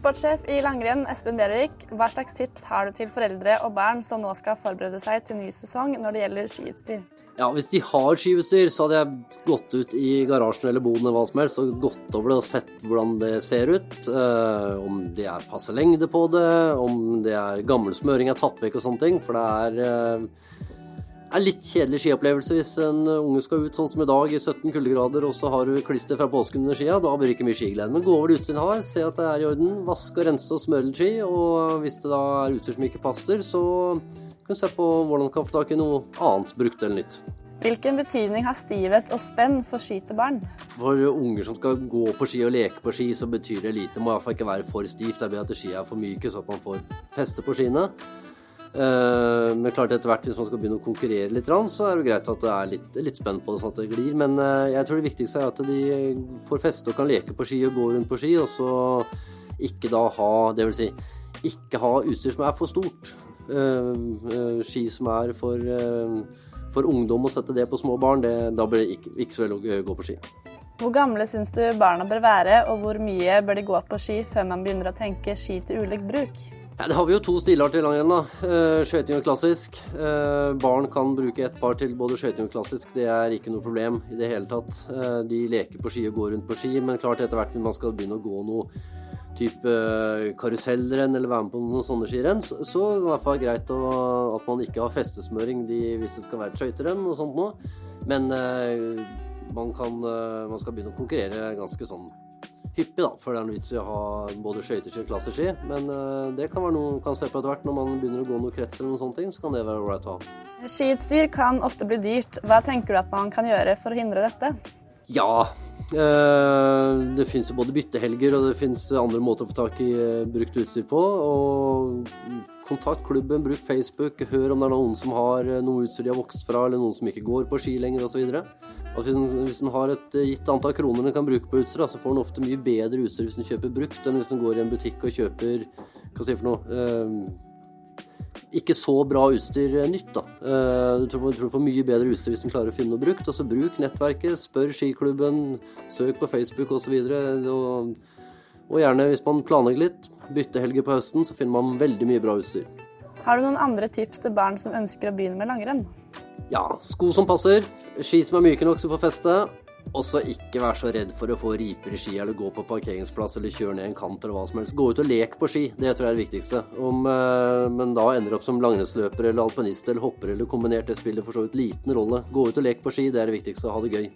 Sportssjef i langrenn Espen Bjervik, hva slags tips har du til foreldre og barn som nå skal forberede seg til ny sesong når det gjelder skiutstyr? Ja, Hvis de har skiutstyr, så hadde jeg gått ut i garasjen eller boden eller hva som helst og gått over det og sett hvordan det ser ut. Eh, om det er passe lengde på det, om det er gammel smøring er tatt vekk og sånne ting. For det er, eh, er litt kjedelig skiopplevelse hvis en unge skal ut sånn som i dag i 17 kuldegrader, og så har du klister fra påsken under skia. Da blir det ikke mye skiglede. Men gå over det utstyret har, se at det er i orden. Vaske og rense og smøre litt ski. Og hvis det da er utstyr som ikke passer, så kan du se på hvordan du kan få tak i noe annet brukt eller nytt. Hvilken betydning har stivhet og spenn for ski til barn? For unger som skal gå på ski og leke på ski, så betyr det lite. Det må iallfall ikke være for stivt. Det er bedre at skia er for myke, så at man får feste på skiene. Eh, men klart etter hvert, hvis man skal begynne å konkurrere litt, så er det greit at det er litt, litt spenn på det, sånn at det glir. Men eh, jeg tror det viktigste er at de får feste og kan leke på ski og gå rundt på ski, og så ikke da ha Det vil si, ikke ha utstyr som er for stort. Eh, ski som er for, for ungdom, å sette det på små barn, det, da blir det ikke, ikke så veldig å gå på ski. Hvor gamle syns du barna bør være, og hvor mye bør de gå på ski før man begynner å tenke ski til ulik bruk? Ja, det har vi jo to stilarter i langrenn. da. Skøyting og klassisk. Barn kan bruke ett par til både skøyting og klassisk. Det er ikke noe problem i det hele tatt. De leker på ski og går rundt på ski, men klart etter hvert når man skal begynne å gå noe type karusellrenn eller være med på noen sånne skirenn, så, er det i hvert fall greit at man ikke har festesmøring de, hvis det skal være et skøyterenn og sånt noe. Men eh, man, kan, eh, man skal begynne å konkurrere ganske sånn hyppig, da, for det er noe vits i å ha både skøyteski og klasseski. Men uh, det kan være noe man kan se på etter hvert når man begynner å gå noen krets eller noen sånne ting. Så kan det være ålreit å ha. Skiutstyr kan ofte bli dyrt. Hva tenker du at man kan gjøre for å hindre dette? Ja, eh, det fins jo både byttehelger og det fins andre måter å få tak i eh, brukt utstyr på. Og kontakt klubben, bruk Facebook, hør om det er noen som har eh, noe utstyr de har vokst fra, eller noen som ikke går på ski lenger osv. Hvis, hvis en har et gitt antall kroner en kan bruke på utstyr, så får en ofte mye bedre utstyr hvis en kjøper brukt, enn hvis en går i en butikk og kjøper hva si for noe, ikke så bra utstyr nytt. da. Eh, du tror, du får mye bedre utstyr hvis du klarer å finne noe brukt. Altså Bruk nettverket, spør skiklubben, søk på Facebook osv. Og, og, og gjerne, hvis man planlegger litt, byttehelger på høsten, så finner man veldig mye bra utstyr. Har du noen andre tips til barn som ønsker å begynne med langrenn? Ja, sko som passer, ski som er myke nok så du får feste, og så ikke vær så redd for å få riper i ski, eller gå på parkeringsplass eller kjøre ned en kant eller hva som helst. Gå ut og lek på ski, det tror jeg er det viktigste. Om, eh, men da ender opp som langrennsløper eller alpinist eller hopper eller kombinert, det spiller for så vidt liten rolle. Gå ut og lek på ski, det er det viktigste. Ha det gøy.